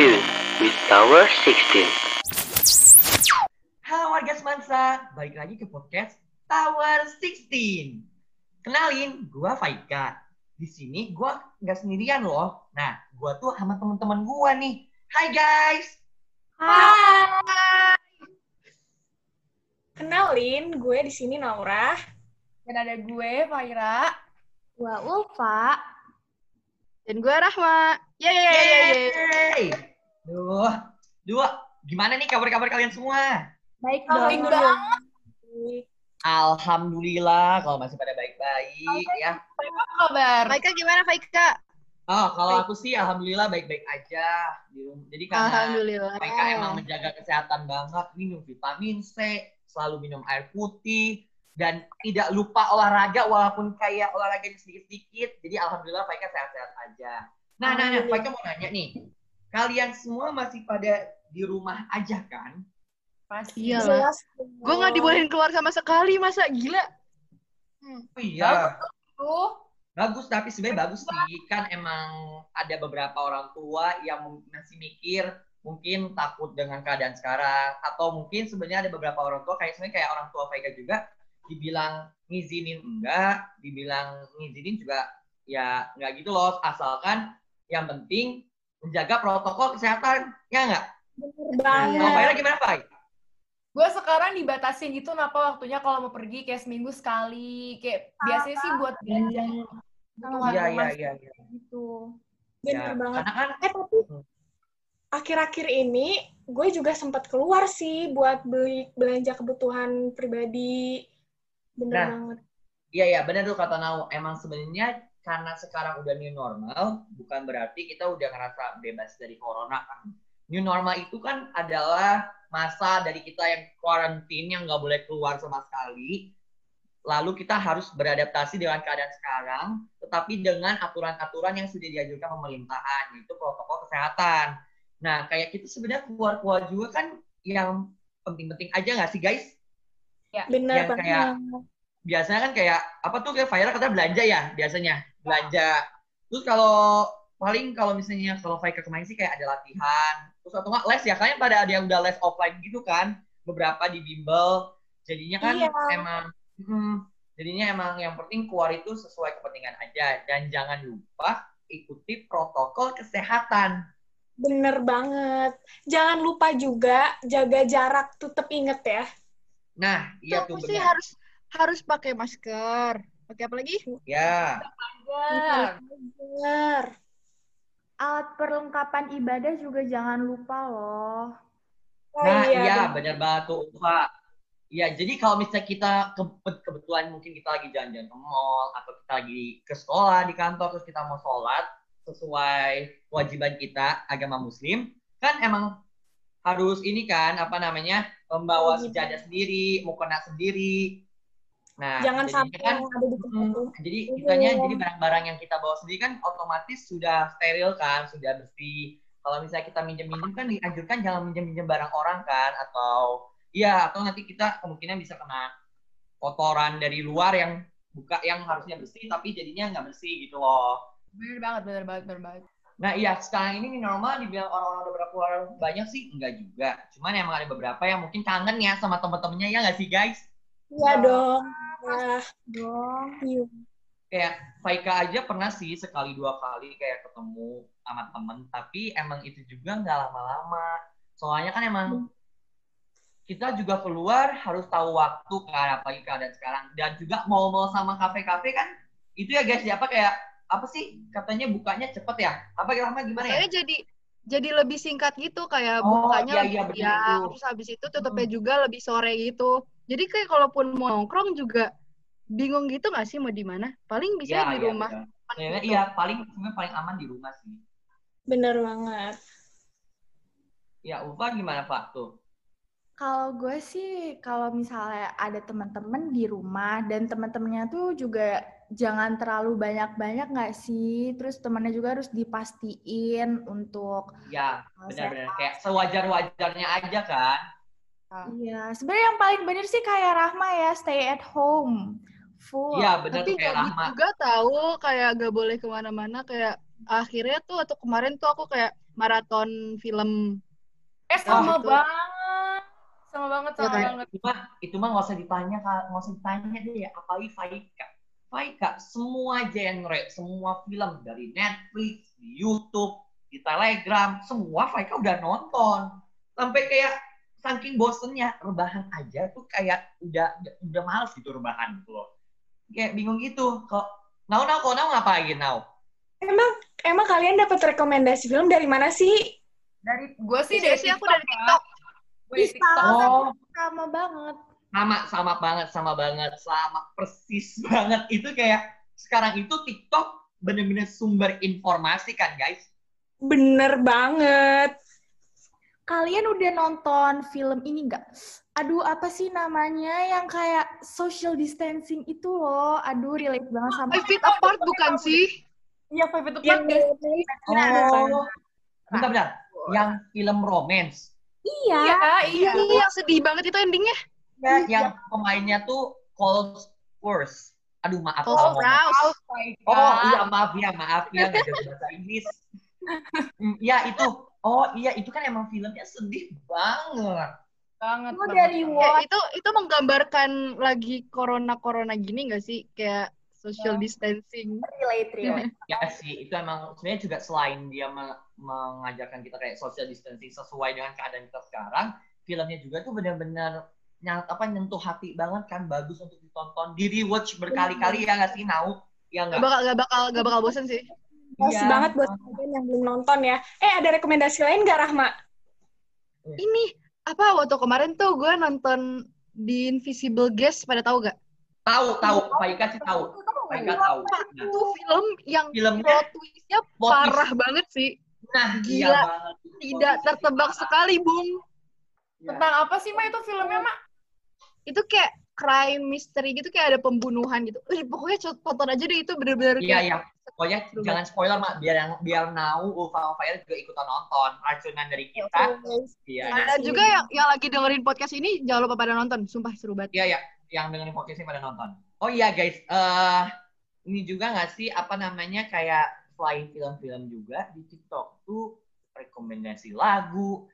Stay tuned with Tower 16. Halo warga Semansa, balik lagi ke podcast Tower 16. Kenalin, gua Faika. Di sini gua nggak sendirian loh. Nah, gua tuh sama teman-teman gua nih. Hai guys. Hai. Kenalin, gue di sini Naura. Dan ada gue, Faira. Gue Ulfa. Dan gue Rahma. Yeay! Yeay. Duh, duh, gimana nih kabar-kabar kalian semua? Baik Baik dong. dong. Alhamdulillah kalau masih pada baik-baik ya. Apa kabar? Faika gimana, Faika? Oh, kalau aku sih alhamdulillah baik-baik aja. Jadi karena Alhamdulillah. mereka emang menjaga kesehatan banget, minum vitamin C, selalu minum air putih, dan tidak lupa olahraga walaupun kayak olahraganya sedikit-sedikit. Jadi alhamdulillah Faika sehat-sehat aja. Nah, nah, nah, Faika mau nanya nih. Kalian semua masih pada di rumah aja kan? Pasti. Iya lah. Jelas. Gue gak dibolehin keluar sama sekali, masa gila? Oh, iya. Bagus, tapi sebenarnya bagus sih. Kan emang ada beberapa orang tua yang masih mikir mungkin takut dengan keadaan sekarang. Atau mungkin sebenarnya ada beberapa orang tua, kayak sebenarnya kayak orang tua Faika juga, dibilang ngizinin enggak, dibilang ngizinin juga ya enggak gitu loh. Asalkan yang penting menjaga protokol kesehatan. Ya enggak? Bener banget. Faira gimana, Fai? Gue sekarang dibatasin gitu kenapa waktunya kalau mau pergi kayak seminggu sekali. Kayak biasanya sih buat belanja kebutuhan Iya, iya, rumah iya. iya. gitu. Bener Ya, banget. Karena kan Eh, tapi Hmm. akhir-akhir ini gue juga sempat keluar sih buat beli belanja kebutuhan pribadi. Bener Nah. banget. Iya ya benar tuh kata Nau. Emang sebenarnya karena sekarang udah new normal, bukan berarti kita udah ngerasa bebas dari corona kan. New normal itu kan adalah masa dari kita yang quarantine yang nggak boleh keluar sama sekali. Lalu kita harus beradaptasi dengan keadaan sekarang, tetapi dengan aturan-aturan yang sudah dianjurkan pemerintahan, yaitu protokol kesehatan. Nah, kayak kita sebenarnya keluar-keluar juga kan yang penting-penting aja nggak sih guys? Bener yang banget. kayak biasanya kan kayak apa tuh kayak Faira kata belanja ya biasanya belanja terus kalau paling kalau misalnya kalau Faira kemarin sih kayak ada latihan terus atau nggak les ya kalian pada ada yang udah les offline gitu kan beberapa di bimbel jadinya kan Iya. emang hmm, jadinya emang yang penting keluar itu sesuai kepentingan aja dan jangan lupa ikuti protokol kesehatan Bener banget. Jangan lupa juga jaga jarak. Tetap inget ya. nah iya tuh Aku sih harus harus pakai masker. Pakai apa lagi? ya Bener. Alat perlengkapan ibadah juga jangan lupa loh. Oh, Nah, iya, bener. benar banget tuh, Pak. Iya, jadi kalau misalnya kita ke- kebetulan mungkin kita lagi jalan-jalan ke mall atau kita lagi ke sekolah di kantor terus kita mau sholat sesuai kewajiban kita agama muslim, kan emang harus ini kan apa namanya membawa Kewajiban. sejadah sendiri, mukena sendiri. Nah, Jangan sampai kan yang ada di Mm, tuh. jadi Iya. kitanya jadi barang-barang yang kita bawa sendiri kan otomatis sudah steril kan, sudah bersih. Kalau misalnya kita minjem-minjem kan dianjurkan jangan minjem-minjem barang orang kan atau iya atau nanti kita kemungkinan bisa kena kotoran dari luar yang buka yang harusnya bersih tapi jadinya nggak bersih gitu loh. Bener banget, bener banget, bener banget. Nah iya sekarang ini normal dibilang orang-orang udah berapa orang banyak sih enggak juga. Cuman emang ada beberapa yang mungkin kangen ya sama temen-temennya ya nggak sih guys? Iya dong. Nah, Dong. iya. kayak Faika aja pernah sih sekali dua kali kayak ketemu sama temen tapi emang itu juga nggak lama-lama soalnya kan emang kita juga keluar harus tahu waktu kan apalagi keadaan sekarang dan juga mau-mau sama kafe-kafe kan itu ya guys ya apa kayak apa sih katanya bukanya cepet ya apa kira-kira gimana ya jadi jadi lebih singkat gitu kayak Oh, bukanya iya, iya, tuh. terus habis itu tutupnya juga lebih sore gitu. Jadi kayak kalaupun mau nongkrong juga bingung gitu nggak sih mau di mana? Paling bisa Iya, di iya, rumah. Kayaknya gitu. iya paling sebenarnya paling aman di rumah sih Bener banget. ya Ufa gimana Pak tuh Kalau gue sih, kalau misalnya ada teman-teman di rumah dan teman-temannya tuh juga jangan terlalu banyak-banyak nggak sih? Terus temannya juga harus dipastiin untuk ya uh, benar-benar kayak sewajar-wajarnya aja kan Iya, sebenarnya yang paling bener sih kayak Rahma ya, stay at home. Full. Iya benar Tapi kayak nggak Rahma juga tahu kayak gak boleh ke mana-mana kayak akhirnya tuh atau kemarin tuh aku kayak maraton film Eh sama gitu. banget. Sama banget, sama Iya kan? banget. itu mah itu mah nggak usah ditanya Kak. nggak usah ditanya deh ya apalagi Faika Faika semua genre semua film dari Netflix di YouTube di Telegram semua Faika udah nonton sampai kayak saking bosennya rebahan aja tuh kayak udah udah males gitu rebahan gitu loh kayak bingung gitu kok Nau Nau kok Nau ngapain Nau Emang emang kalian dapat rekomendasi film dari mana sih? Dari gue sih dari sih aku dari. Gue. TikTok. oh Sama banget. sama sama banget sama banget sama persis banget itu kayak sekarang itu TikTok bener-bener sumber informasi kan guys Bener banget. Kalian udah nonton film ini nggak? Aduh, apa sih namanya yang kayak social distancing itu loh. Aduh, relate banget sama Five Feet Apart bukan sih? Iya, Five Feet Yang Apart guys. oh bentar-bentar yang film romance Iya. Iya, iya. Iya, yang sedih banget itu endingnya. ya yang pemainnya tuh Cole Sprouse aduh maaf Cole ngomong. Sprouse. oh iya maaf ya maaf ya nggak ada bahasa Inggris ya itu oh iya itu kan emang filmnya sedih banget Banget. Itu banget, dari banget. Ya, What? itu itu menggambarkan lagi corona-corona gini nggak sih? Kayak social Ya. distancing. Relate, relate. Ya sih, itu emang sebenarnya juga selain dia me- mengajarkan kita kayak social distancing sesuai dengan keadaan kita sekarang, filmnya juga tuh benar-benar nyang, apa nyentuh hati banget kan, bagus untuk ditonton, di rewatch berkali-kali ya nggak sih, Nau? Ya Gak nggak? bakal gak bakal gak bakal bosen sih. Pas Iya. banget buat kalian yang belum nonton ya. Eh, ada rekomendasi lain nggak, Rahma? Ini apa waktu kemarin tuh gue nonton di Invisible Guest pada tahu gak? Tahu, tahu, Faika sih tahu. Faika tahu. Nah, Itu film yang filmnya plot twistnya twist. parah banget sih. nah, iya Gila. banget. Tidak tertebak sekali, Bung. Ya. Tentang apa sih, Ma, itu filmnya, Ma? Itu kayak crime mystery gitu kayak ada pembunuhan gitu. Ih, pokoknya tonton aja deh itu bener-bener Iya, kayak iya. Pokoknya Seru jangan spoiler, Mak. Biar yang biar Nau, Ulfa, Faira juga ikutan nonton. Racunan dari kita. Iya, ada juga yang yang lagi dengerin podcast ini jangan lupa pada nonton. Sumpah seru banget. Iya, ya, yang dengerin podcastnya pada nonton. Oh iya guys, eh ini juga nggak sih apa namanya kayak selain film-film juga di TikTok tuh rekomendasi lagu,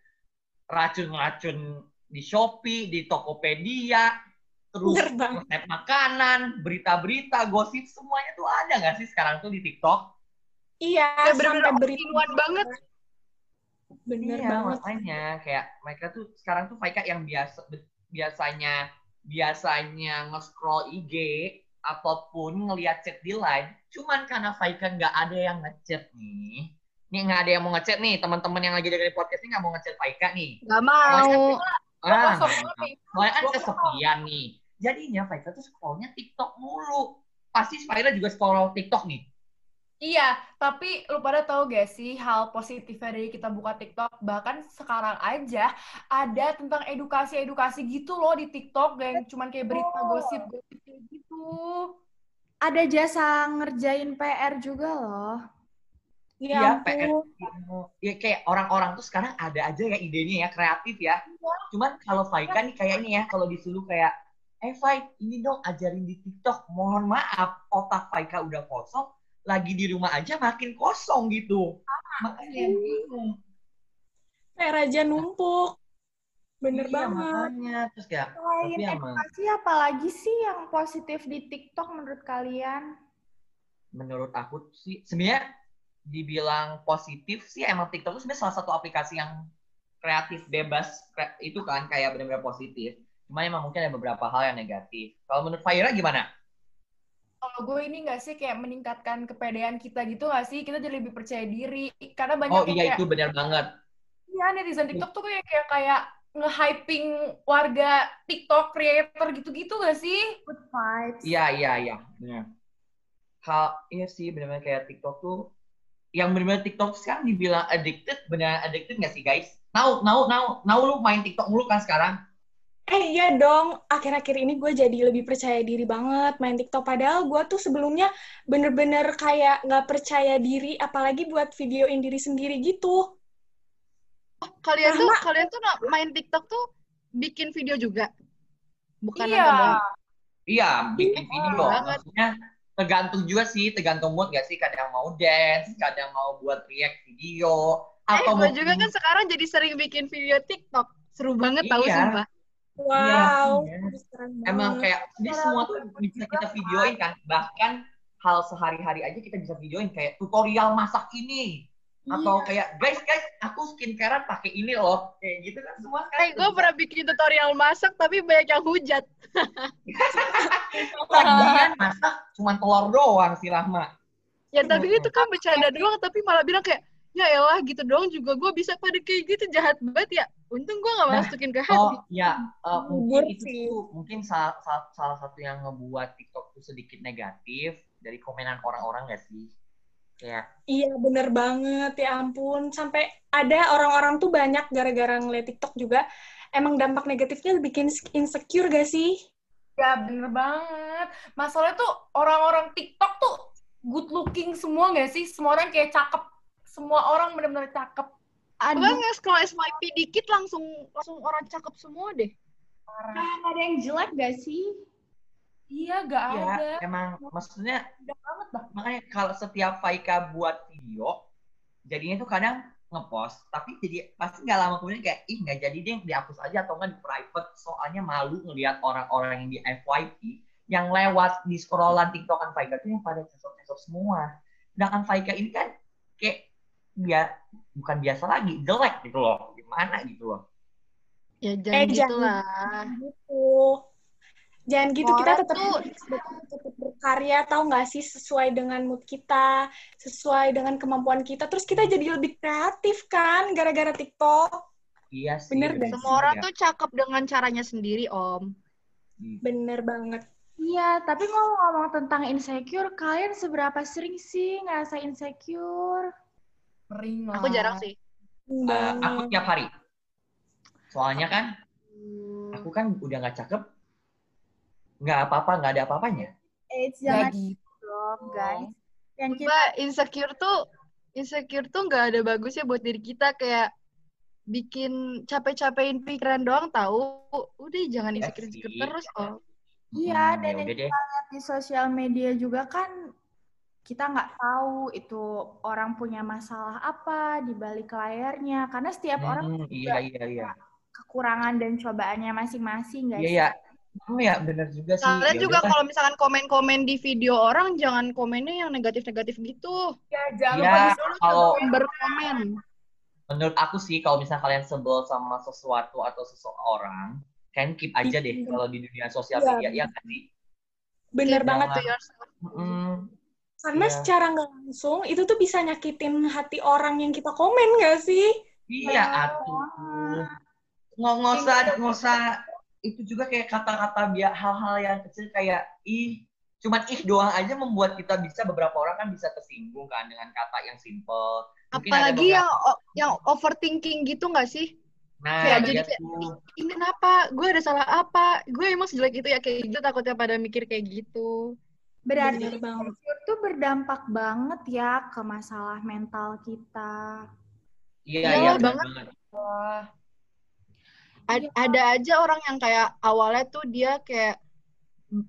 racun-racun di Shopee, di Tokopedia, terus Bener resep makanan, berita-berita, gosip semuanya tuh ada nggak sih sekarang tuh di TikTok? Iya, Kayak bener-bener sampai berita. all-in-one banget. Bener iya, banget. makanya kayak mereka tuh sekarang tuh Faika yang biasa biasanya biasanya nge-scroll IG ataupun ngeliat chat di line, cuman karena Faika nggak ada yang ngechat nih. Nih nggak ada yang mau ngechat nih, teman-teman yang lagi dengerin podcast ini nggak mau ngechat Faika nih. Gak mau. Ah, soalnya kan kesepian nih. Jadinya Faika tuh scrollnya TikTok mulu. Pasti Faira juga scroll TikTok nih. Iya, tapi lu pada tahu gak sih hal positifnya dari kita buka TikTok? Bahkan sekarang aja ada tentang edukasi-edukasi gitu loh di TikTok, yang cuman kayak berita gosip-gosip kayak gitu. Ada jasa ngerjain PR juga loh. Ya PR. ampun. Ya kayak orang-orang tuh sekarang ada aja ya idenya ya kreatif ya. Cuman kalau Faika nih kayak ini ya kalau disuruh kayak eh Faik ini dong ajarin di TikTok. Mohon maaf otak Faika udah kosong lagi di rumah aja makin kosong gitu. Makanya bingung. PR aja numpuk. Bener Iya, banget. makanya terus kayak Selain edukasi, apalagi sih yang positif di TikTok menurut kalian? menurut aku sih sebenarnya dibilang positif sih emang TikTok itu sebenarnya salah satu aplikasi yang kreatif bebas kre- itu kan kayak benar-benar positif. Cuma emang mungkin ada beberapa hal yang negatif. Kalau menurut Faira gimana? Kalau gue ini gak sih kayak meningkatkan kepedean kita gitu gak sih? Kita jadi lebih percaya diri. Karena banyak Oh iya kayak, itu benar banget. iya netizen TikTok tuh kayak kayak, kayak nge-hyping warga TikTok creator gitu-gitu gak sih? Good vibes. Iya iya iya. Benar. Hal iya sih benar-benar kayak TikTok tuh yang benar-benar TikTok sekarang dibilang addicted, benar addicted nggak sih guys? Nau, nau, nau, nau lu main TikTok mulu kan sekarang? Eh iya dong, akhir-akhir ini gue jadi lebih percaya diri banget main TikTok. Padahal gue tuh sebelumnya bener-bener kayak nggak percaya diri, apalagi buat videoin diri sendiri gitu. Kalian tuh Rahma. kalian tuh main TikTok tuh bikin video juga. Bukan Iya. nonton doang. Iya, bikin Oh, video. banget. Maksudnya tergantung juga sih, tergantung mood gak sih? Kadang mau dance, kadang mau buat react video, Eh, atau gue juga kan sekarang jadi sering bikin video TikTok. Seru banget tahu Iya. sumpah. Wow. iya. Keren emang kayak ini semua tuh bisa kita videoin kan bahkan hal sehari-hari aja kita bisa videoin kayak tutorial masak ini atau kayak guys guys aku skincarean pakai ini loh kayak gitu kan semua kan Eh, gue pernah bikin tutorial masak tapi banyak yang hujat. lagian masak cuma telur doang sih lama Ya tapi itu kan bercanda doang tapi malah bilang kayak ya elah gitu doang juga gue bisa pada kayak gitu jahat banget ya. Untung gue gak Nah, masukin ke hati. oh ya eh, mungkin itu sih. tuh mungkin salah, salah, salah satu yang ngebuat TikTok tuh sedikit negatif dari komenan orang-orang gak sih kayak Iya bener banget ya ampun sampai ada orang-orang tuh banyak gara-gara ngeliat TikTok juga emang dampak negatifnya bikin insecure gak sih? Ya bener banget. Masalahnya tuh orang-orang TikTok tuh good looking semua gak sih? Semua orang kayak cakep. Semua orang bener-bener cakep. Gue nge-scroll SYP dikit langsung langsung orang cakep semua deh. Kayak ada yang jelek gak sih? Iya, gak ya ada. emang maksudnya Udah banget dah. makanya kalau setiap Faika buat video jadinya tuh kadang ngepost tapi jadi pasti nggak lama kemudian kayak ih nggak jadi deh dihapus aja atau nggak di private soalnya malu ngelihat orang-orang yang di FYP yang lewat di scrollan TikTokan Faika tuh yang pada sensor-sensor semua sedangkan Faika ini kan kayak dia bukan biasa lagi jelek gitu loh gimana gitu loh Ya Eh, jangan gitu jangan. lah. Gitu. Jangan gitu kita Orang tetap tuh- tetap berkarya tahu nggak sih sesuai dengan mood kita, sesuai dengan kemampuan kita. Terus kita jadi lebih kreatif kan gara-gara TikTok. iya sih Bener bener deh. Semua orang tuh cakep dengan caranya sendiri, Om. Hmm. Bener banget. Iya, tapi ngomong-ngomong tentang insecure, kalian seberapa sering sih ngerasa insecure? Sering lah. Aku jarang sih. Eh, Banget. aku tiap hari soalnya kan aku kan udah nggak cakep nggak apa-apa nggak ada apa-apanya Eh, jangan gitu. dong, guys. Yang kita Mbak, insecure tuh insecure tuh nggak ada bagusnya buat diri kita kayak bikin capek-capekin pikiran doang tahu. Udah jangan Iya insecure insecure terus, Om. Iya, Hmm, dan ya udah deh lihat di sosial media juga kan kita nggak tahu itu orang punya masalah apa di balik layarnya karena setiap orang Hmm, iya iya iya kekurangan dan cobaannya masing-masing guys. iya iya Hmm, ya bener juga sih Kalian Ya juga kalau misalkan komen-komen di video orang jangan komennya yang negatif-negatif gitu. Ya, jangan Iya, lupa disuruh kalau-. Berkomen. menurut aku sih kalau misalnya kalian sebel sama sesuatu atau seseorang kalian keep aja deh Iya. kalau di dunia sosial Iya. media ya kan sih Bener banget. to yourself. Hmm, Karena Iya. secara nggak langsung itu tuh bisa nyakitin hati orang yang kita komen nggak sih? iya atuh nggak nggak usah nggak usah itu juga kayak kata-kata biar hal-hal yang kecil kayak ih cuman ih doang aja membuat kita bisa beberapa orang kan bisa tersinggung kan dengan kata yang simple Mungkin Apalagi beberapa- yang yang overthinking gitu nggak sih? nah kayak jadi kayak. Ini kenapa? Gue ada salah apa? Gue emang sejelek itu ya kayak gitu takutnya pada mikir kayak gitu. Berarti insecure tuh berdampak banget ya ke masalah mental kita. iya Iya banget. banget Wah, A- Iya. ada aja orang yang kayak awalnya tuh dia kayak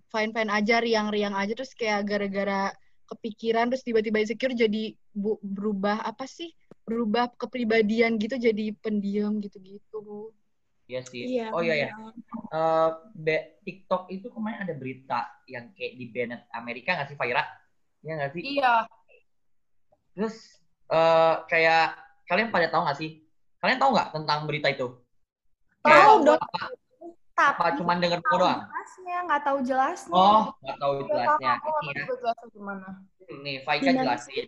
fine fine aja riang-riang aja terus kayak gara-gara kepikiran terus tiba-tiba insecure jadi bu- berubah apa sih berubah kepribadian gitu jadi pendiam gitu-gitu Iya sih. Iya. oh iya ya. Eh, be- TikTok itu kemarin ada berita yang kayak di banned Amerika nggak sih, Faira? Iya nggak sih? iya. Terus eh, kayak kalian pada tahu nggak sih? Kalian tahu nggak tentang berita itu? Tahu dong. Apa, Tapi apa cuman denger tahu doang? jelasnya, nggak tahu jelasnya. Oh, nggak tahu jelasnya. Ini ya. jelasin gimana. Nih, Faika jelasin.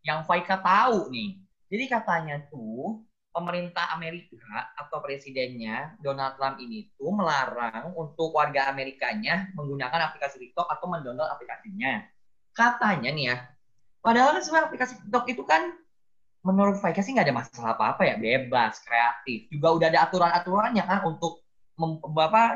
Yang Faika tahu nih. Jadi katanya tuh pemerintah Amerika atau presidennya Donald Trump ini tuh melarang untuk warga Amerikanya menggunakan aplikasi TikTok atau mendownload aplikasinya. Katanya nih ya. Padahal kan sebenarnya aplikasi TikTok itu kan menurut Faika sih nggak ada masalah apa-apa ya, bebas, kreatif. Juga udah ada aturan-aturannya kan untuk mem-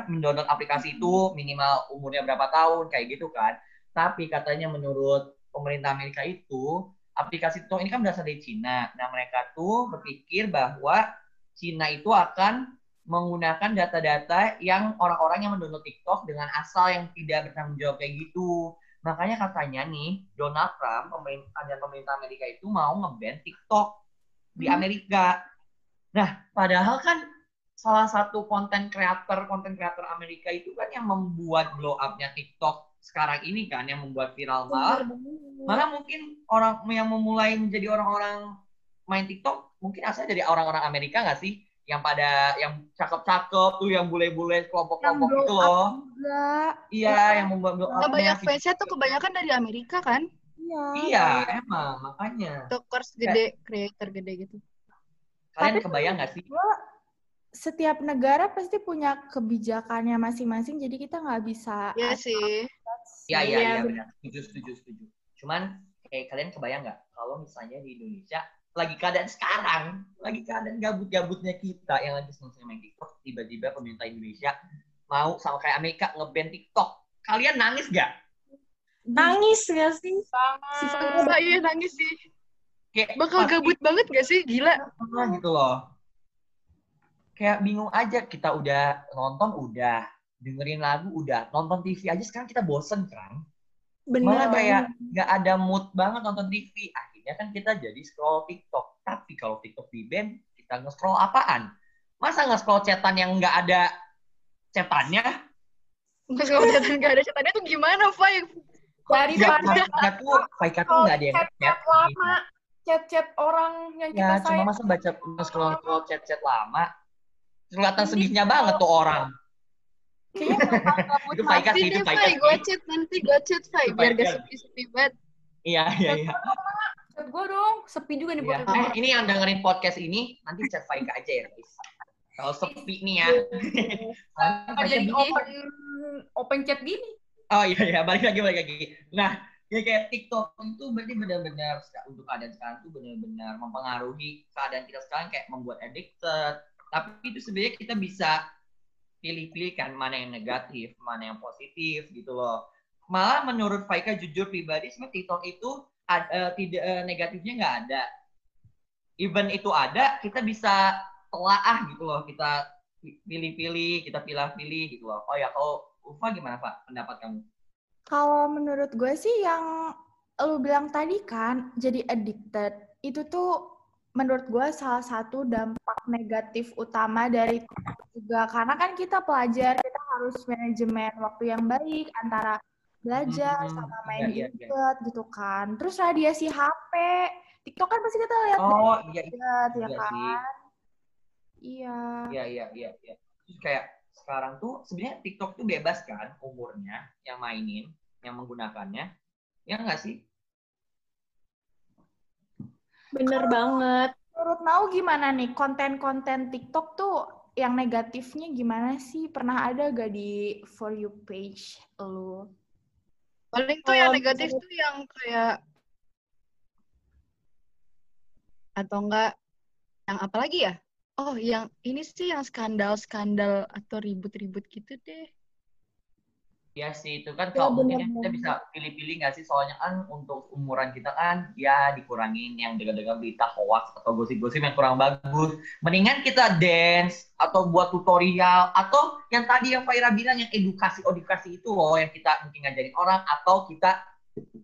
mendownload aplikasi itu minimal umurnya berapa tahun kayak gitu kan. Tapi katanya menurut pemerintah Amerika itu aplikasi TikTok ini kan berasal dari Cina. Nah, mereka tuh berpikir bahwa Cina itu akan menggunakan data-data yang orang-orang yang mendownload TikTok dengan asal yang tidak bertanggung jawab kayak gitu. Makanya katanya nih, Donald Trump, pemerintah dan pemerintah Amerika itu mau nge-ban TikTok di Hmm. Amerika. Nah, padahal kan salah satu konten kreator konten kreator Amerika itu kan yang membuat blow up-nya TikTok sekarang ini kan yang membuat viral malah malah mungkin orang yang memulai menjadi orang-orang main TikTok mungkin asalnya dari orang-orang Amerika nggak sih? Yang pada yang cakep-cakep tuh yang bule-bule kelompok-kelompok itu up loh juga. iya yang membuat blow Nah, up banyak fansnya tuh kebanyakan dari Amerika kan? Iya. iya emang makanya Tiktokers gede, creator gede gitu. kalian Tapi kebayang nggak sih Setiap negara pasti punya kebijakannya masing-masing, jadi kita nggak bisa. Iya sih. Iya iya Iya, iya benar. Setuju setuju setuju. Cuman kayak kalian kebayang nggak kalau misalnya di Indonesia lagi keadaan sekarang, lagi keadaan gabut-gabutnya kita yang lagi seneng main TikTok, tiba-tiba pemerintah Indonesia mau sama kayak Amerika nge-ban TikTok. Kalian nangis gak? Nangis gak sih? Si Mbak iya nangis sih. Kayak Bakal pasti gabut banget gak sih? Gila. gitu loh. Kayak bingung aja kita udah nonton udah, dengerin lagu udah, nonton TV aja sekarang kita bosen kan? Bener malah kayak nggak ada mood banget nonton TV. Akhirnya kan kita jadi scroll TikTok. Tapi kalau TikTok di ban, kita nge-scroll apaan? Masa nge-scroll chatan yang nggak ada chatannya? Terus kalau chatan gak ada chatannya tuh gimana, Fai? Ya, Daripada maksudnya tuh Faika tuh nggak ada yang chat. lama, chat-chat orang yang Ya, kita cuma sayang. masa baca nge-scroll scroll chat-chat lama. Kelihatan sedihnya banget tuh orang. Itu Faika Nanti sih, itu deh, Faika. Gue chat nanti, gue chat, Fai. Biar gak Faika. sepi-sepi banget. Iya, iya, iya. Chat gue dong, sepi juga nih buat Eh, ini yang dengerin podcast ini, nanti chat Faika aja ya, guys. Kalau sepi nih ya. Jadi open open chat gini. Oh iya iya balik lagi balik lagi. Nah ya kayak TikTok itu berarti benar-benar untuk keadaan sekarang tuh benar-benar mempengaruhi keadaan kita sekarang kayak membuat addicted. Tapi itu sebenarnya kita bisa pilih-pilih kan mana yang negatif, mana yang positif gitu loh. Malah menurut Faika jujur pribadi sebenarnya TikTok itu ad- eh, tidak eh, negatifnya nggak ada. Even itu ada, kita bisa telaah gitu loh. Kita pilih-pilih, kita pilih-pilih gitu loh. Oh ya kalau Ufa gimana Pak pendapat kamu? Kalau menurut gue sih yang lu bilang tadi kan, jadi addicted, itu tuh menurut gue salah satu dampak negatif utama dari juga. Karena kan kita pelajar, kita harus manajemen waktu yang baik antara belajar Hmm, sama iya, main iya, iya. gadget gitu kan. Terus radiasi HP, TikTok kan pasti kita lihat Oh iya iya ya iya kan? sih. Iya. Iya iya iya iya. Terus kayak sekarang tuh sebenarnya TikTok tuh bebas kan umurnya yang mainin, yang menggunakannya. Ya enggak sih? Bener banget. Menurut Nau gimana nih konten-konten TikTok tuh yang negatifnya gimana sih? Pernah ada gak di For You page lu? Paling tuh yang negatif tuh yang kayak atau enggak yang apa lagi ya? Oh, yang ini sih yang skandal-skandal atau ribut-ribut gitu deh. Ya sih itu kan Ya, kalau mungkin ya, kita bisa pilih-pilih nggak sih soalnya kan untuk umuran kita kan ya dikurangin yang dengan-dengan berita hoax atau gosip-gosip yang kurang bagus. Mendingan kita dance atau buat tutorial atau yang tadi yang Faira bilang yang edukasi edukasi itu loh yang kita mungkin ngajarin orang atau kita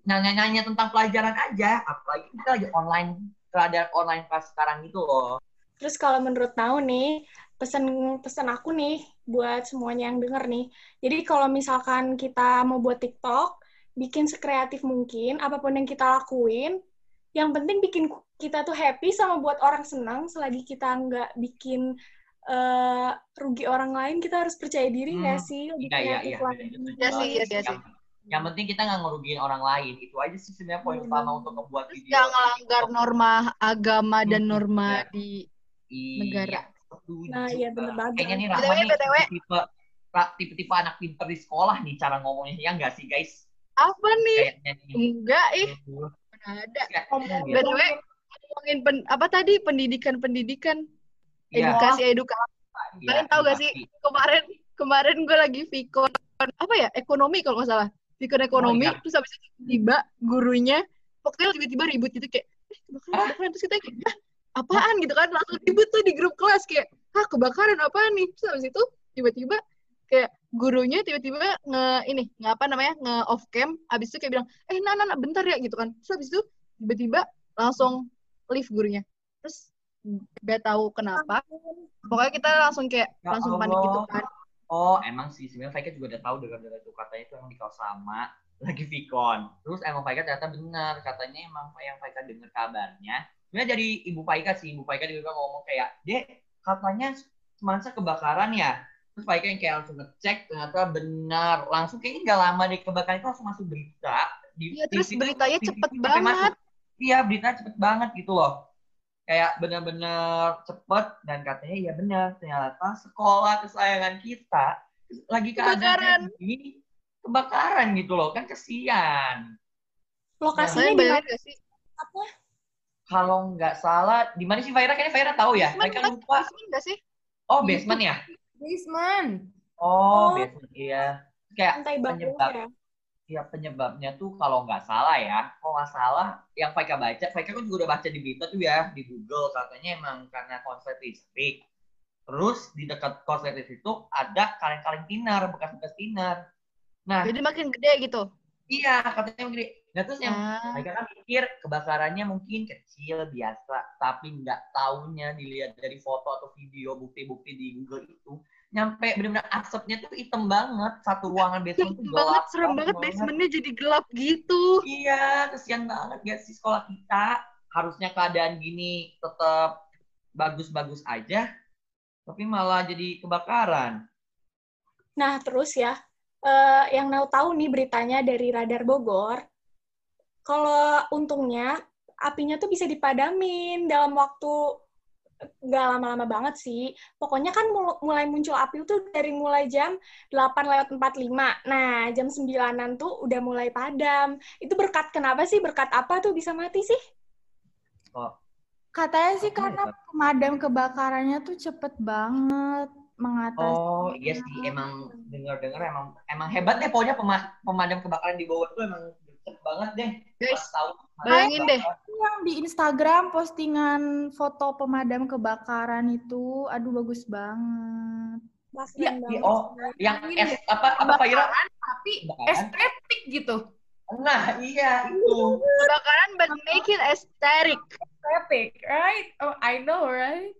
nanya-nanya tentang pelajaran aja apalagi kita lagi online keadaan online kelas sekarang gitu loh. Terus kalau menurut Nau nih, pesan-pesan aku nih buat semuanya yang denger nih. Jadi kalau misalkan kita mau buat TikTok, bikin sekreatif mungkin, apa pun yang kita lakuin, yang penting bikin kita tuh happy sama buat orang senang, selagi kita nggak bikin eh, rugi orang lain, kita harus percaya diri nggak Hmm, sih? Iya iya iya. Iya sih, iya sih, iya Yang, sih. yang penting kita nggak ngerugiin orang lain. Itu aja sih sebenarnya poin utama banget. untuk membuat Terus video. yang ngelanggar norma agama dan Hmm, norma iya. di Iya, negara. setuju. Nah, iya bener banget. Kayaknya nih Rahma nih tipe tipe-tipe anak pinter di sekolah nih cara ngomongnya ya nggak sih guys? apa nih? Kayaknya nih. Enggak, ih, mana ada. BTW, ngomongin pen- apa tadi pendidikan-pendidikan, Iya, edukasi edukasi. iya, Kalian tahu gak sih kemarin kemarin gue lagi vikon apa ya ekonomi kalau nggak salah vikon ekonomi Oh, iya. terus habis itu tiba gurunya pokoknya tiba-tiba ribut gitu kayak eh kebakaran Ah. kebakaran terus kita kayak "Hah, apaan gitu kan? Langsung ribut tuh di grup kelas kayak ah kebakaran apaan nih? Terus habis itu tiba-tiba kayak gurunya tiba-tiba nge ini nge apa namanya nge off cam abis itu kayak bilang eh nah nah, nah, bentar ya gitu kan. Terus abis itu tiba-tiba langsung leave gurunya. Terus gak tahu kenapa pokoknya kita langsung kayak Ya langsung panik Allah. gitu kan. Oh, emang sih. Sebenarnya Faika juga udah tahu dengar-dengar itu. Katanya itu emang di kelas sama lagi Vicon. Terus emang Faika ternyata benar, katanya emang yang Faika dengar kabarnya. Sebenarnya dari Ibu Faika sih, Ibu Faika juga ngomong kayak, "Dek, katanya semansa kebakaran ya?" Terus Faika yang kayak langsung ngecek, ternyata benar. Langsung kayaknya nggak lama di kebakaran itu langsung masuk berita. Di, Iya, terus TV beritanya TV cepet sampai banget. Iya, beritanya cepet banget gitu loh. Kayak benar-benar cepet dan katanya ya benar ternyata sekolah kesayangan kita lagi keadaan gini kebakaran gitu loh kan kesian. Lokasinya di mana? gak sih Kalau nggak salah di mana sih Faira? Kayaknya Faira tahu ya. Basement Mereka lupa. Basement gak sih Oh basement ya? Basement. Oh, Oh. basement iya. Kayak lantai penyebab ya. ya penyebabnya tuh kalau nggak salah ya, kalau nggak salah yang Faika baca, Faika kan juga udah baca di berita tuh ya di Google katanya emang karena konslet listrik. Terus di dekat konslet listrik itu ada kaleng-kaleng tinar, bekas-bekas tinar. Nah, jadi makin gede gitu iya katanya gede. Nah terus yang ah Mereka kan mikir kebakarannya mungkin kecil biasa, tapi nggak taunya dilihat dari foto atau video bukti-bukti di Google itu nyampe benar-benar asapnya tuh hitam banget satu ruangan basement tuh gelap banget serem banget basementnya jadi gelap gitu Iya, kesian banget gak sih sekolah kita. Harusnya keadaan gini tetap bagus-bagus aja, tapi malah jadi kebakaran. Nah, terus ya, eh, yang mau tahu nih beritanya dari Radar Bogor, kalau untungnya apinya tuh bisa dipadamin dalam waktu nggak lama-lama banget sih. Pokoknya kan mul- mulai muncul api itu dari mulai jam 8 lewat 45. Nah, jam 9-an tuh udah mulai padam. Itu berkat kenapa sih? Berkat apa tuh bisa mati sih? Katanya sih karena ya? pemadam kebakarannya tuh cepet banget mengatasi. Oh iya sih, emang dengar-dengar emang emang hebat deh pokoknya pema- pemadam kebakaran di bawah itu emang cepet banget deh. guys Pas tahu bayangin deh Yang di Instagram postingan foto pemadam kebakaran itu, aduh bagus banget. Iya, banget. oh, yang es apa apa Faira? Tapi Kebakaran? estetik gitu. Nah, iya itu. kebakaran but make it aesthetic Estetik, right? Oh, I know, right?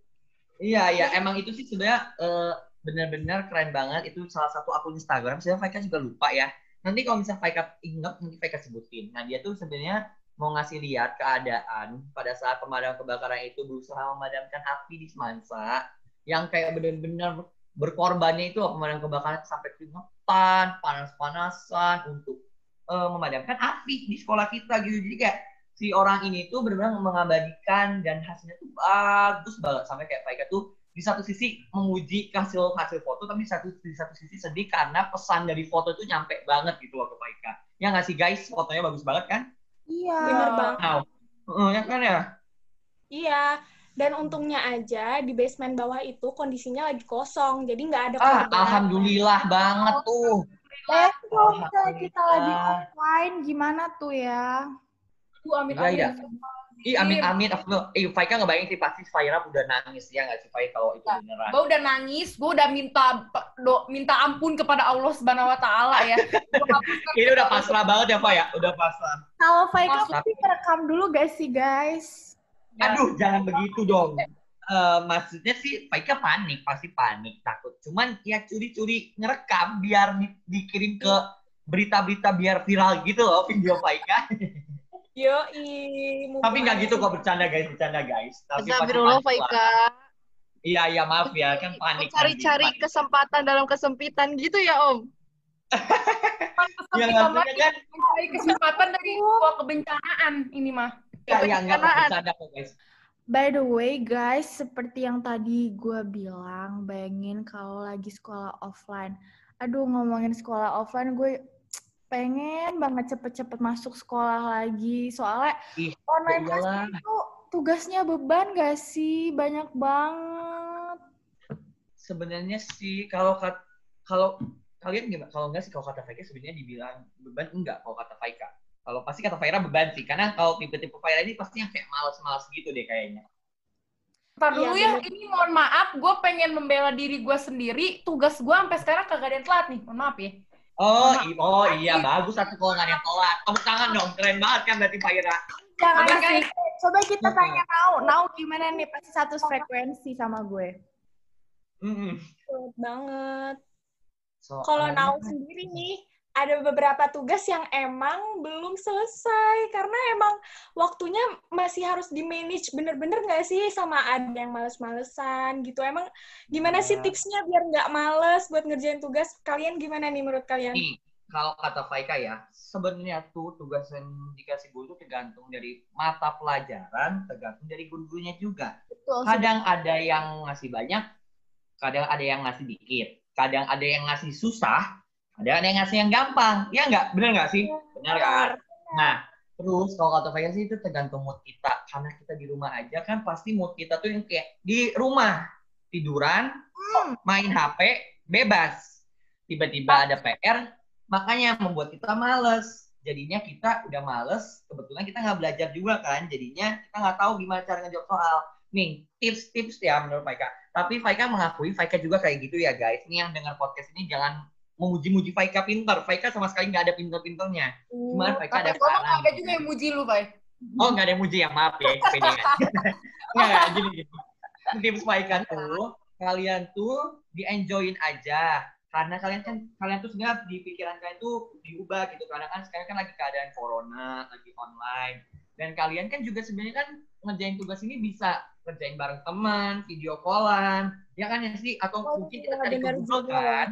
Iya, iya, emang itu sih sebenarnya eh, benar-benar keren banget. Itu salah satu akun Instagram. Sebenarnya Faika juga lupa ya. Nanti kalau misalnya Faika ingat, nanti Faika sebutin. Nah, dia tuh sebenarnya mau ngasih lihat keadaan pada saat pemadam kebakaran itu berusaha memadamkan api di Semansa. Yang kayak benar-benar berkorbannya itu pemadam kebakaran sampai keringetan, panas-panasan untuk eh, memadamkan api di sekolah kita gitu. Jadi kayak si orang ini tuh benar-benar mengabadikan dan hasilnya tuh bagus banget sampai kayak Faika tuh di satu sisi memuji hasil hasil foto tapi di satu di satu sisi sedih karena pesan dari foto itu nyampe banget gitu loh ke Faika. Ya nggak sih guys, fotonya bagus banget kan? Iya. Bener banget. Wow. Heeh, ya kan ya? Iya, dan untungnya aja di basement bawah itu kondisinya lagi kosong, jadi nggak ada Ah, korban. alhamdulillah banget tuh. Eh, kalau misalnya kita lagi offline, gimana tuh ya? Tuh, amin, Iya, amin. iya. Ih, amin amin. Astagfirullah. Eh, Faika ngebayangin sih pasti Faira udah nangis ya nggak sih Faika kalau itu beneran. Gue udah nangis, gue udah minta do, minta ampun kepada Allah Subhanahu Wa Taala ya. Ini udah pasrah banget ya Pak ya? Udah pasrah. Kalau Faika pasti merekam dulu gak sih, guys? Aduh, jangan begitu dong. Eh, maksudnya sih Faika panik, pasti panik, takut. Cuman ya curi-curi ngerekam biar di- dikirim ke berita-berita biar viral gitu loh video Faika. Yoi. Tapi nggak gitu kok bercanda guys, bercanda guys. Tapi Astagfirullah. Faika Iya, iya maaf ya, kan panik. cari-cari kesempatan dalam kesempitan gitu ya om Iya, Kita maksudnya kan mencari kesempatan dari sebuah kebencanaan ini mah. ya, nggak kok kebencanaan. bercanda kok guys. By the way, guys, seperti yang tadi gue bilang, bayangin kalau lagi sekolah offline. Aduh, ngomongin sekolah offline, gue pengen banget cepet-cepet masuk sekolah lagi. Soalnya Ih, online ya class itu tugasnya beban gak sih? Banyak banget. Sebenarnya sih kalau kalau kalian gimana? Kalau enggak sih kalau kata Faika sebenarnya dibilang beban enggak kalau kata Faika. Kalau pasti kata Faira beban sih, karena kalau tipe-tipe Faira ini pasti yang kayak malas-malas gitu deh kayaknya. Ntar dulu Iya, ya, ini mohon maaf, gue pengen membela diri gue sendiri. Tugas gue sampai sekarang kagak ada yang telat nih. Mohon maaf ya. Oh, i- oh iya bagus satu kalau nggak ada yang telat. Tepuk tangan dong, keren banget kan berarti Faira. Jangan Coba, sih. Coba kita tanya Nau. Nau gimana nih? Pasti satu frekuensi sama gue. Mm-mm. Betul banget. Soalnya- Kalau Nau sendiri nih, ada beberapa tugas yang emang belum selesai karena emang waktunya masih harus di manage bener-bener nggak sih sama ada yang males-malesan gitu. Emang gimana sih Iya. tipsnya biar nggak males buat ngerjain tugas? Kalian gimana nih menurut kalian? Nih, kalau kata Faika ya, sebenarnya tuh tugas yang dikasih guru tergantung dari mata pelajaran, tergantung dari guru-gurunya juga. Betul. Kadang ada yang ngasih banyak, kadang ada yang ngasih dikit, kadang ada yang ngasih susah, ada yang ngasih yang gampang. Ya nggak? Bener nggak sih? Bener kan? Nah, terus kalau kata Faika sih itu tergantung mood kita. Karena kita di rumah aja kan pasti mood kita tuh yang kayak di rumah tiduran, main HP, bebas. Tiba-tiba ada PR, makanya membuat kita males. Jadinya kita udah males, kebetulan kita nggak belajar juga kan, jadinya kita nggak tahu gimana cara ngejawab soal. Nih, tips-tips ya menurut Faika. Tapi Faika mengakui Faika juga kayak gitu ya guys. Ini yang dengar podcast ini jangan memuji-muji Faika pinter. Faika sama sekali nggak ada pinter-pinternya. Cuman Faika ada saran. ada juga yang muji lu, Bay. Oh, nggak ada yang muji ya, maaf ya, kepedean. Nggak, gini, gini. Tips Faika tuh, kalian tuh di-enjoyin aja. Karena kalian kan, kalian tuh sebenarnya di pikiran kalian tuh diubah gitu. Karena kan sekarang kan lagi keadaan corona, lagi online. Dan kalian kan juga sebenarnya kan ngerjain tugas ini bisa ngerjain bareng teman, video callan, ya kan ya sih? Atau Oh, mungkin kita cari ke Google juga. kan?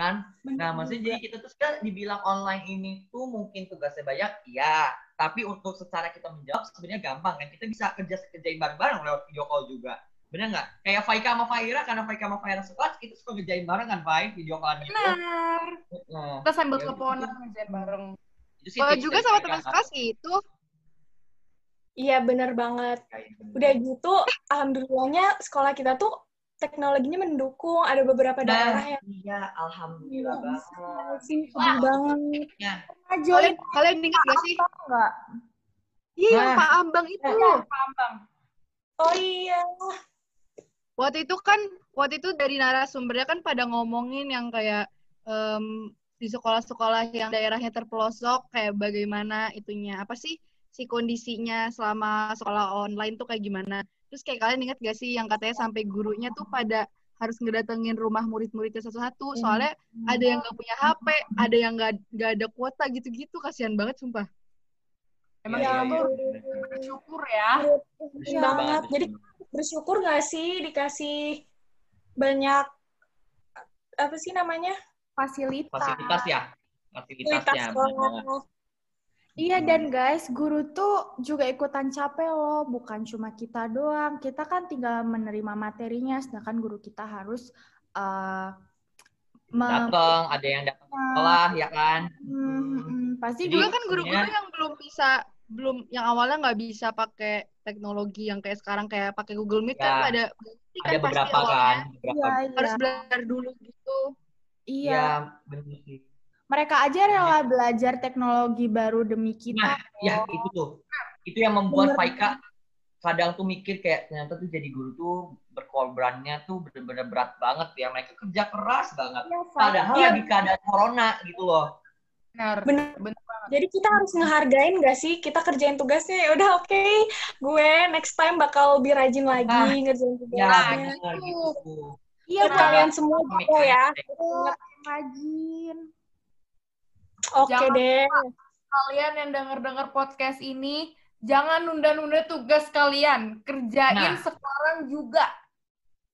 Kan? Bener Nah, maksudnya jadi kita tuh sekarang dibilang online ini tuh mungkin tugasnya banyak, iya. Tapi untuk secara kita menjawab sebenarnya gampang kan. Kita bisa kerja kerjain bareng-bareng lewat video call juga. Bener nggak? Kayak Faika sama Faira, karena Faika sama Faira sekelas, kita suka kerjain bareng kan, Fai? Video call gitu. Benar. Nah, Kita sambil Ya, teleponan ngerjain bareng. itu sih Kalau juga sama teman sekelas gitu. Iya bener banget. Gitu. Udah gitu, alhamdulillahnya sekolah kita tuh teknologinya mendukung. Ada beberapa daerah Nah, yang iya, alhamdulillah banget. sih sedih banget. Ya, Kalian kalian ingat gak sih? enggak? Iya, yang Nah. Pak Ambang itu. Paham, Oh iya. Waktu itu kan, waktu itu dari narasumbernya kan pada ngomongin yang kayak em, di sekolah-sekolah yang daerahnya terpelosok, kayak bagaimana itunya, apa sih, si kondisinya selama sekolah online tuh kayak gimana. Terus kayak kalian ingat gak sih yang katanya sampai gurunya tuh pada harus ngedatengin rumah murid-muridnya satu-satu, soalnya ada yang nggak punya HP, ada yang nggak nggak ada kuota gitu-gitu, kasihan banget sumpah. Emang Iya, kita iya, iya. bersyukur ya. Bersyukur banget. banget, Jadi bersyukur. nggak sih dikasih banyak apa sih namanya Fasilitas. fasilitas ya fasilitas banget. sekolah. Iya dan guys, guru tuh juga ikutan capek loh, bukan cuma kita doang. Kita kan tinggal menerima materinya, sedangkan guru kita harus uh, mem- datang ada yang datang ke sekolah ya kan Hmm, hmm, pasti Jadi, juga kan guru-guru yang belum bisa belum yang awalnya nggak bisa pakai teknologi yang kayak sekarang kayak pakai Google Meet Ya. kan pasti kan ada pasti beberapa awalnya kan beberapa Iya, harus iya. belajar dulu gitu. Iya. Iya, benar sih Mereka aja rela belajar teknologi baru demi kita. nah ya itu tuh itu yang membuat Faika kadang tuh mikir kayak ternyata tuh jadi guru tuh berkorbannya tuh bener-bener berat banget ya mereka kerja keras banget Iya, Fai. padahal Iya. lagi keadaan corona gitu loh Benar. Bener. Bener. Jadi kita harus ngehargain nggak sih kita kerjain tugasnya ya udah oke gue next time bakal lebih rajin lagi Nah, ngerjain ya tugasnya. benar gitu Iya, Nah, kalian semua juga ya. Rajin. Oke Jangan deh. Kalian yang denger-denger podcast ini, jangan nunda-nunda tugas kalian. Kerjain Nah. sekarang juga.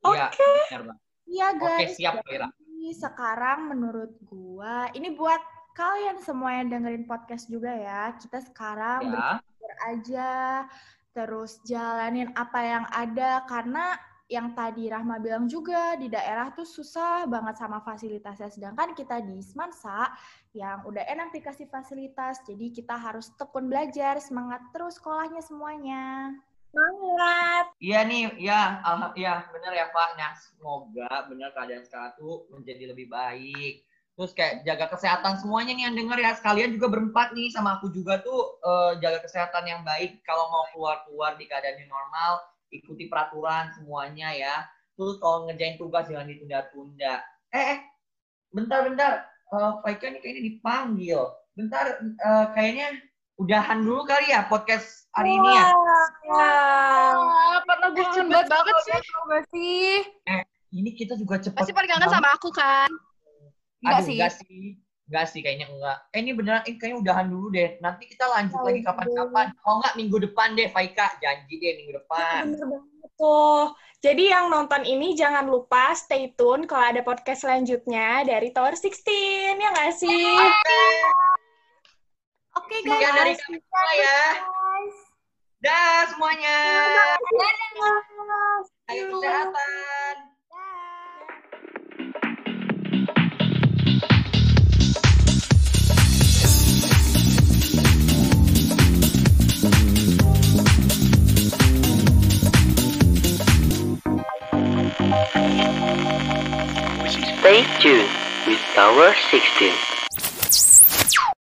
Iya, benar banget. Iya, oke guys. siap Jadi sekarang menurut gua, ini buat kalian semua yang dengerin podcast juga ya. Kita sekarang ya berpikir aja, terus jalanin apa yang ada karena yang tadi Rahma bilang juga di daerah tuh susah banget sama fasilitasnya. Sedangkan kita di Semansa yang udah enak dikasih fasilitas, jadi kita harus tekun belajar, semangat terus sekolahnya semuanya. Semangat. Iya nih, ya, alhamdulillah, ya bener ya Pak. Nah, semoga bener keadaan sekarang tuh menjadi lebih baik. Terus kayak jaga kesehatan semuanya nih yang denger ya. Sekalian juga berempat nih sama aku juga tuh eh, jaga kesehatan yang baik. Kalau mau keluar-keluar di keadaan yang normal, ikuti peraturan semuanya ya. Terus kalau ngerjain tugas jangan ditunda-tunda. Eh, eh, bentar-bentar. Uh, Faika ini kayaknya dipanggil. Bentar, eh, kayaknya udahan dulu kali ya podcast hari ini ya. Ah, karena gue Eh, cepet banget sih. gak sih? Ini kita juga cepat. Pasti pada kangen sama aku kan? Enggak sih. enggak sih. Enggak sih kayaknya enggak. Eh ini beneran ini kayaknya udahan dulu deh. Nanti kita lanjut lagi kapan-kapan. Kalau enggak minggu depan deh Faika. Janji deh minggu depan. Bener banget tuh. Jadi yang nonton ini jangan lupa stay tune kalau ada podcast selanjutnya dari Tower 16, ya nggak sih? Oke Sekian guys. dari kami semua ya. Dah semuanya. Ayo kesehatan. Stay tuned with Tower 16.